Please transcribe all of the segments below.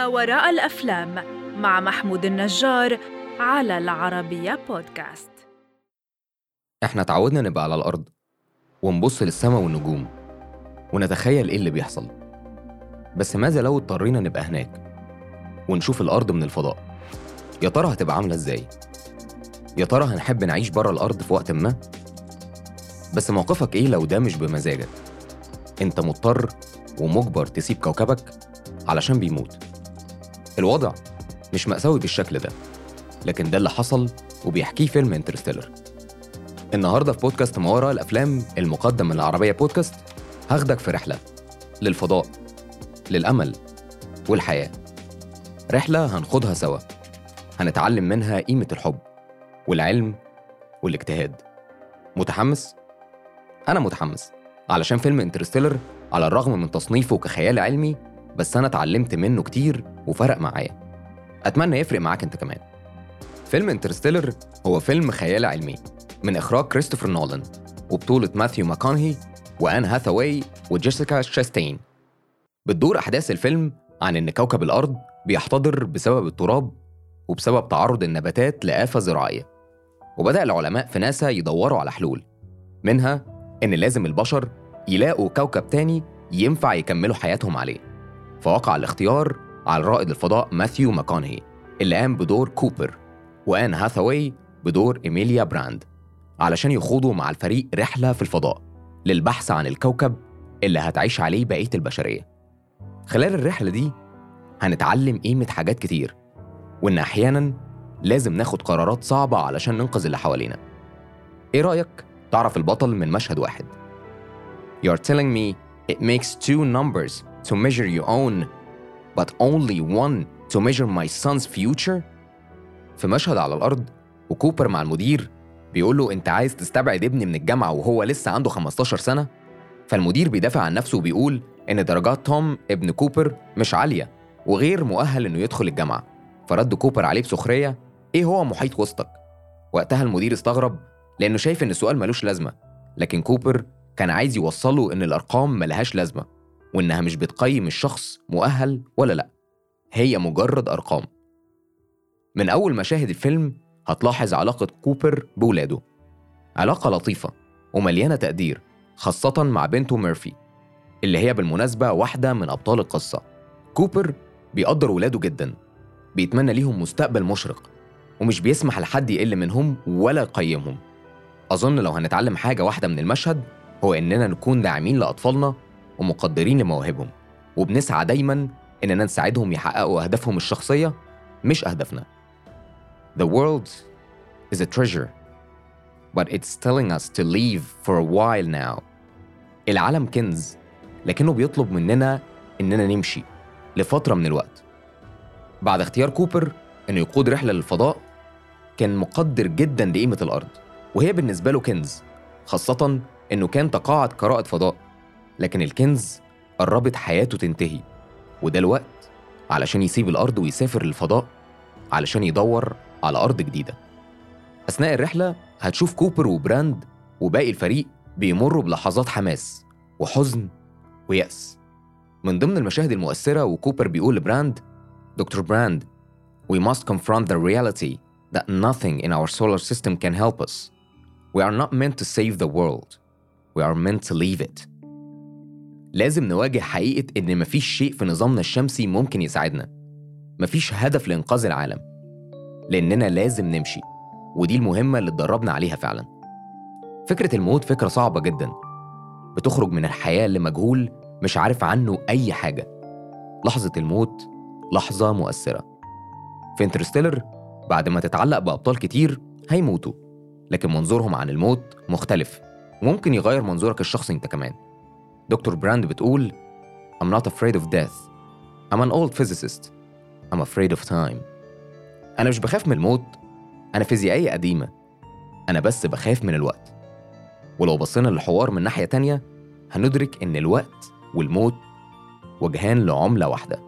ما وراء الأفلام مع محمود النجار على العربية بودكاست إحنا اتعودنا نبقى على الأرض ونبص للسماء والنجوم ونتخيل إيه اللي بيحصل بس ماذا لو اضطرينا نبقى هناك ونشوف الأرض من الفضاء يا ترى هتبقى عاملة إزاي؟ يا ترى هنحب نعيش بره الأرض في وقت ما؟ بس موقفك إيه لو ده مش بمزاجك؟ أنت مضطر ومجبر تسيب كوكبك علشان بيموت الوضع مش مأساوي بالشكل ده لكن ده اللي حصل وبيحكيه فيلم انترستيلر. النهارده في بودكاست ما وراء الأفلام المقدم من العربية بودكاست هاخدك في رحلة للفضاء للأمل والحياة. رحلة هنخوضها سوا هنتعلم منها قيمة الحب والعلم والاجتهاد. متحمس؟ أنا متحمس علشان فيلم Interstellar على الرغم من تصنيفه كخيال علمي بس أنا اتعلمت منه كتير وفرق معايا. أتمنى يفرق معاك أنت كمان. فيلم Interstellar هو فيلم خيال علمي من إخراج كريستوفر نولان وبطولة ماثيو ماكونهي وآن هاثاواي وجيسيكا شاستين. بتدور أحداث الفيلم عن إن كوكب الأرض بيحتضر بسبب التراب وبسبب تعرض النباتات لآفة زراعية. وبدأ العلماء في ناسا يدوروا على حلول. منها إن لازم البشر يلاقوا كوكب تاني ينفع يكملوا حياتهم عليه. فوقع الاختيار على رائد الفضاء ماثيو ماكونهي اللي قام بدور كوبر وآن هاثاواي بدور إيميليا براند علشان يخوضوا مع الفريق رحلة في الفضاء للبحث عن الكوكب اللي هتعيش عليه بقية البشرية. خلال الرحلة دي هنتعلم قيمة حاجات كتير وإن أحياناً لازم ناخد قرارات صعبة علشان ننقذ اللي حوالينا. إيه رأيك تعرف البطل من مشهد واحد؟ You're telling me it makes two numbers to measure your own but only one to measure my son's future? في مشهد على الأرض وكوبر مع المدير بيقول له أنت عايز تستبعد ابني من الجامعة وهو لسه عنده 15 سنة؟ فالمدير بيدافع عن نفسه وبيقول إن درجات توم ابن كوبر مش عالية وغير مؤهل إنه يدخل الجامعة. فرد كوبر عليه بسخرية إيه هو محيط وسطك؟ وقتها المدير استغرب لأنه شايف إن السؤال ملوش لازمة لكن كوبر كان عايز يوصله إن الأرقام ملهاش لازمة. وإنها مش بتقيم الشخص مؤهل ولا لأ. هي مجرد أرقام. من أول مشاهد الفيلم هتلاحظ علاقة كوبر بولاده. علاقة لطيفة ومليانة تقدير خاصة مع بنته ميرفي اللي هي بالمناسبة واحدة من أبطال القصة. كوبر بيقدر ولاده جدا بيتمنى ليهم مستقبل مشرق ومش بيسمح لحد يقل منهم ولا يقيمهم. أظن لو هنتعلم حاجة واحدة من المشهد هو إننا نكون داعمين لأطفالنا ومقدرين لمواهبهم وبنسعى دايما إننا نساعدهم يحققوا أهدافهم الشخصية مش أهدافنا The world is a treasure, but it's telling us to leave for a while now. العالم كنز لكنه بيطلب مننا إننا نمشي لفترة من الوقت. بعد اختيار كوبر إنه يقود رحلة للفضاء كان مقدر جدا لقيمة الأرض وهي بالنسبة له كنز خاصة إنه كان تقاعد كرائد فضاء لكن الكنز قربت حياته تنتهي وده الوقت علشان يسيب الأرض ويسافر للفضاء علشان يدور على أرض جديدة أثناء الرحلة هتشوف كوبر وبراند وباقي الفريق بيمروا بلحظات حماس وحزن ويأس من ضمن المشاهد المؤثرة وكوبر بيقول لبراند دكتور براند We must confront the reality that nothing in our solar system can help us. We are not meant to save the world. We are meant to leave it. لازم نواجه حقيقة إن مفيش شيء في نظامنا الشمسي ممكن يساعدنا. مفيش هدف لإنقاذ العالم. لأننا لازم نمشي ودي المهمة اللي اتدربنا عليها فعلا. فكرة الموت فكرة صعبة جدا. بتخرج من الحياة لمجهول مش عارف عنه أي حاجة. لحظة الموت لحظة مؤثرة. في انترستيلر بعد ما تتعلق بأبطال كتير هيموتوا. لكن منظورهم عن الموت مختلف. وممكن يغير منظورك الشخصي أنت كمان. دكتور براند بتقول I'm not afraid of death. I'm an old physicist. I'm afraid of time. أنا مش بخاف من الموت. أنا فيزيائية قديمة. أنا بس بخاف من الوقت. ولو بصينا للحوار من ناحية تانية هندرك إن الوقت والموت وجهان لعملة واحدة.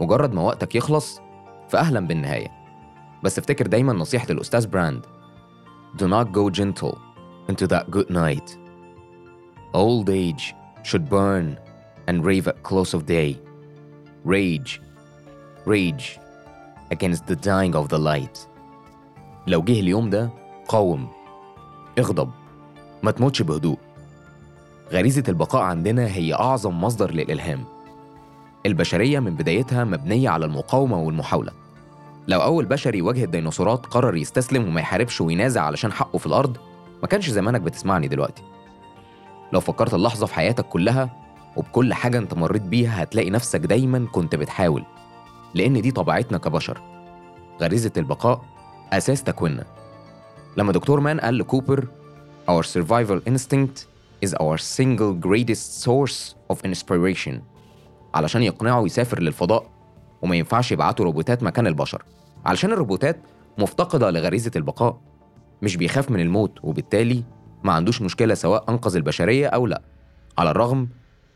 مجرد ما وقتك يخلص فأهلا بالنهاية. بس افتكر دايما نصيحة الأستاذ براند. Do not go gentle into that good night. Old age should burn and rave at close of day. Rage rage against the dying of the light. لو جه اليوم ده قاوم. اغضب. ما تموتش بهدوء. غريزة البقاء عندنا هي أعظم مصدر للإلهام. البشرية من بدايتها مبنية على المقاومة والمحاولة. لو أول بشري واجه الديناصورات قرر يستسلم وما يحاربش وينازع علشان حقه في الأرض ما كانش زمانك بتسمعني دلوقتي. لو فكرت اللحظة في حياتك كلها وبكل حاجة انت مريت بيها هتلاقي نفسك دايما كنت بتحاول لأن دي طبيعتنا كبشر. غريزة البقاء أساس تكويننا. لما دكتور مان قال لكوبر Our survival instinct is our single greatest source of inspiration. علشان يقنعه يسافر للفضاء وما ينفعش يبعتوا روبوتات مكان البشر. علشان الروبوتات مفتقدة لغريزة البقاء مش بيخاف من الموت وبالتالي ما عندوش مشكلة سواء أنقذ البشرية أو لأ. على الرغم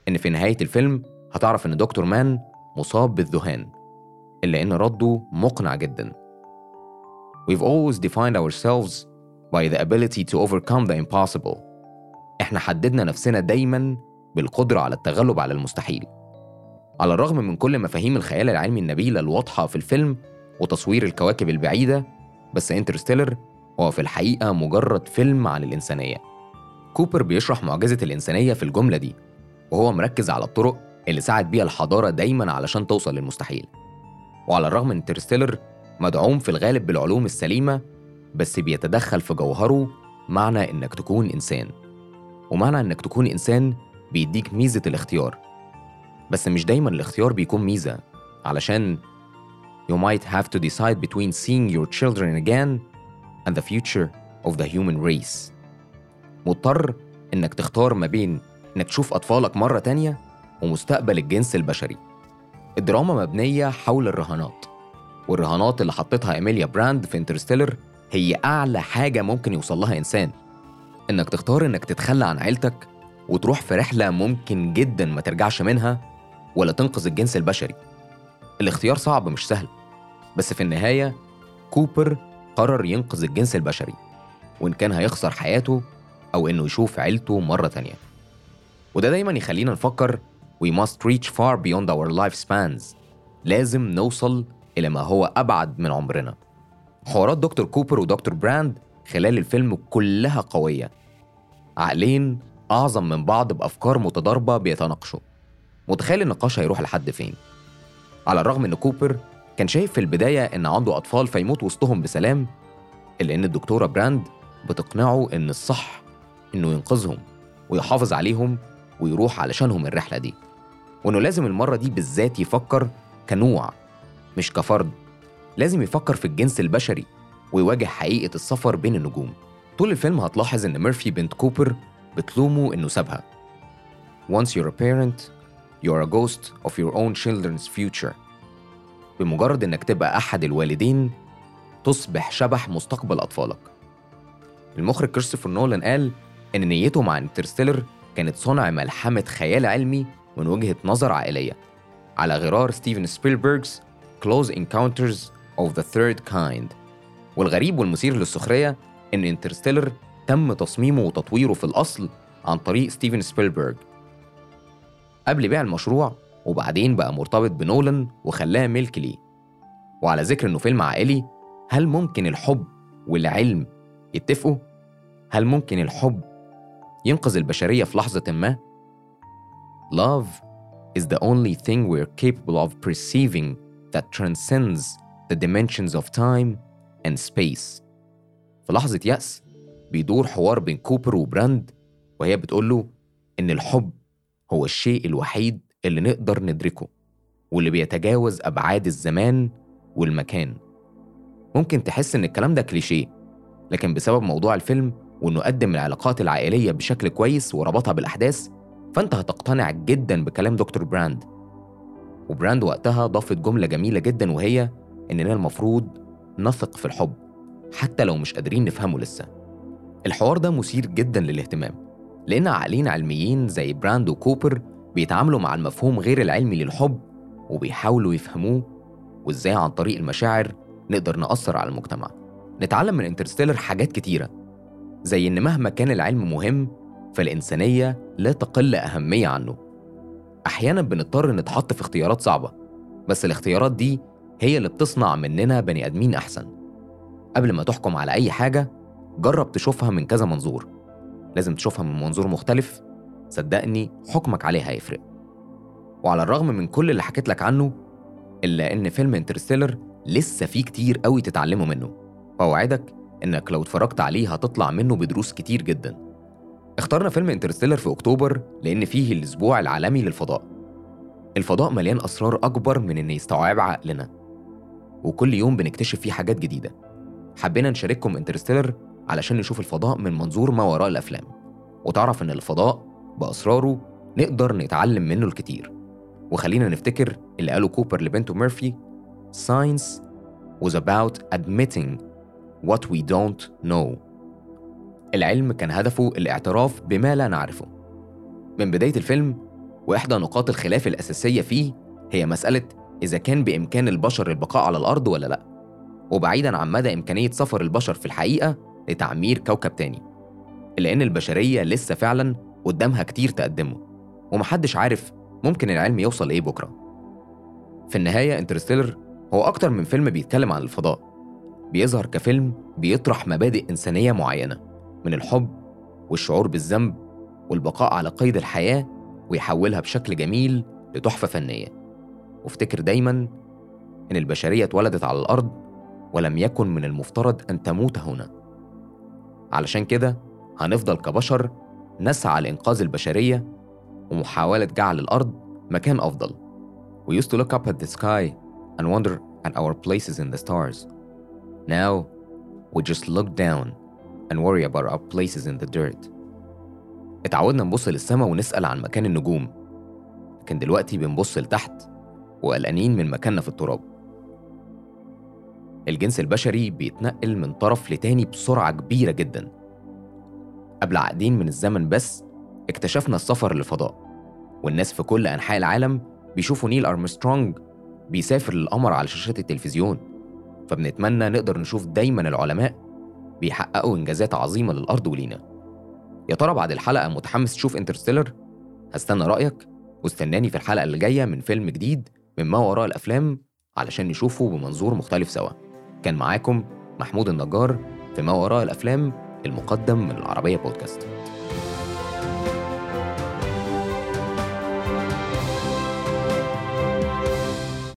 إن في نهاية الفيلم هتعرف إن دكتور مان مصاب بالذهان إلا إن رده مقنع جدا. We've always defined ourselves by the ability to overcome the impossible. إحنا حددنا نفسنا دايما بالقدرة على التغلب على المستحيل. على الرغم من كل مفاهيم الخيال العلمي النبيلة الواضحة في الفيلم وتصوير الكواكب البعيدة بس Interstellar هو في الحقيقة مجرد فيلم عن الإنسانية. كوبر بيشرح معجزة الإنسانية في الجملة دي وهو مركز على الطرق اللي ساعد بيها الحضارة دايما علشان توصل للمستحيل. وعلى الرغم من Interstellar مدعوم في الغالب بالعلوم السليمة بس بيتدخل في جوهره معنى إنك تكون إنسان. ومعنى إنك تكون إنسان بيديك ميزة الاختيار. بس مش دايما الاختيار بيكون ميزة علشان you might have to decide between seeing your children again and the future of the human race. مضطر إنك تختار ما بين إنك تشوف أطفالك مرة تانية ومستقبل الجنس البشري. الدراما مبنية حول الرهانات والرهانات اللي حطتها إيميليا براند في Interstellar هي أعلى حاجة ممكن يوصل لها إنسان. إنك تختار إنك تتخلى عن عيلتك وتروح في رحلة ممكن جدا ما ترجعش منها ولا تنقذ الجنس البشري. الاختيار صعب مش سهل بس في النهاية كوبر قرر ينقذ الجنس البشري وإن كان هيخسر حياته أو إنه يشوف عيلته مرة تانية. وده دايما يخلينا نفكر we must reach far beyond our lifespans لازم نوصل إلى ما هو أبعد من عمرنا. حوارات دكتور كوبر ودكتور براند خلال الفيلم كلها قوية. عقلين أعظم من بعض بأفكار متضاربة بيتناقشوا. متخيل النقاش هيروح لحد فين؟ على الرغم إن كوبر كان شايف في البداية إن عنده أطفال فيموت وسطهم بسلام إلا إن الدكتورة براند بتقنعه إن الصح إنه ينقذهم ويحافظ عليهم ويروح علشانهم الرحلة دي وإنه لازم المرة دي بالذات يفكر كنوع مش كفرد لازم يفكر في الجنس البشري ويواجه حقيقة السفر بين النجوم. طول الفيلم هتلاحظ إن ميرفي بنت كوبر بتلومه إنه سابها. Once you're a parent, you're a ghost of your own children's future. بمجرد إنك تبقى أحد الوالدين تصبح شبح مستقبل أطفالك. المخرج كريستوفر نولان قال إن نيته مع Interstellar كانت صنع ملحمة خيال علمي من وجهة نظر عائلية على غرار Steven Spielberg's Close Encounters of the Third Kind. والغريب والمثير للسخرية إن Interstellar تم تصميمه وتطويره في الأصل عن طريق ستيفن سبيلبرج قبل بيع المشروع وبعدين بقى مرتبط بنولان وخلاه ملك ليه وعلى ذكر إنه فيلم عائلي هل ممكن الحب والعلم يتفقوا؟ هل ممكن الحب ينقذ البشرية في لحظة ما؟ Love is the only thing we're capable of perceiving that transcends the dimensions of time and space. في لحظة يأس بيدور حوار بين كوبر وبراند وهي بتقول له إن الحب هو الشيء الوحيد اللي نقدر ندركه واللي بيتجاوز أبعاد الزمان والمكان. ممكن تحس إن الكلام ده كليشيه لكن بسبب موضوع الفيلم وإنه قدم العلاقات العائلية بشكل كويس وربطها بالأحداث فأنت هتقتنع جدا بكلام دكتور براند وبراند وقتها ضافت جملة جميلة جدا وهي إننا المفروض نثق في الحب حتى لو مش قادرين نفهمه لسه الحوار ده مثير جدا للاهتمام لأن عقلين علميين زي براند وكوبر بيتعاملوا مع المفهوم غير العلمي للحب وبيحاولوا يفهموه وإزاي عن طريق المشاعر نقدر نأثر على المجتمع. نتعلم من انترستيلر حاجات كتيرة زي إن مهما كان العلم مهم فالإنسانية لا تقل أهمية عنه. أحيانا بنضطر نتحط في اختيارات صعبة بس الاختيارات دي هي اللي بتصنع مننا بني آدمين أحسن. قبل ما تحكم على أي حاجة جرب تشوفها من كذا منظور. لازم تشوفها من منظور مختلف صدقني حكمك عليها هيفرق. وعلى الرغم من كل اللي حكيت لك عنه إلا إن فيلم Interstellar لسه فيه كتير قوي تتعلمه منه. وأوعدك إنك لو اتفرجت عليه هتطلع منه بدروس كتير جدا. اخترنا فيلم Interstellar في أكتوبر لأن فيه الأسبوع العالمي للفضاء. الفضاء مليان أسرار أكبر من إن يستوعبها عقلنا. وكل يوم بنكتشف فيه حاجات جديدة. حبينا نشارككم Interstellar علشان نشوف الفضاء من منظور ما وراء الأفلام. وتعرف إن الفضاء بأسراره نقدر نتعلم منه الكتير. وخلينا نفتكر اللي قاله كوبر لبنته ميرفي Science was about admitting what we don't know. العلم كان هدفه الاعتراف بما لا نعرفه. من بداية الفيلم وإحدى نقاط الخلاف الأساسية فيه هي مسألة إذا كان بإمكان البشر البقاء على الأرض ولا لأ. وبعيدا عن مدى إمكانية سفر البشر في الحقيقة لتعمير كوكب تاني. لأن البشرية لسه فعلا قدامها كتير تقدمه ومحدش عارف ممكن العلم يوصل إيه بكرة. في النهاية انترستيلر هو أكتر من فيلم بيتكلم عن الفضاء. بيظهر كفيلم بيطرح مبادئ إنسانية معينة من الحب والشعور بالذنب والبقاء على قيد الحياة ويحولها بشكل جميل لتحفة فنية. وافتكر دايما إن البشرية اتولدت على الأرض ولم يكن من المفترض أن تموت هنا. علشان كده هنفضل كبشر نسعى لإنقاذ البشرية ومحاولة جعل الأرض مكان أفضل We used to look up at the sky and wonder at our places in the stars. Now, we just look down and worry about our places in the dirt. اتعودنا نبص للسما ونسأل عن مكان النجوم لكن دلوقتي بنبص لتحت وقلقانين من مكاننا في التراب الجنس البشري بيتنقل من طرف لتاني بسرعة كبيرة جدا قبل عقدين من الزمن بس اكتشفنا السفر للفضاء والناس في كل أنحاء العالم بيشوفوا نيل أرمسترونج بيسافر للقمر على شاشات التلفزيون فبنتمنى نقدر نشوف دايما العلماء بيحققوا إنجازات عظيمة للأرض ولينا يا ترى بعد الحلقة متحمس تشوف انترستيلر؟ هستنى رأيك واستناني في الحلقة اللي جاية من فيلم جديد من ما وراء الأفلام علشان نشوفه بمنظور مختلف سوا كان معاكم محمود النجار في ما وراء الأفلام المقدم من العربية بودكاست.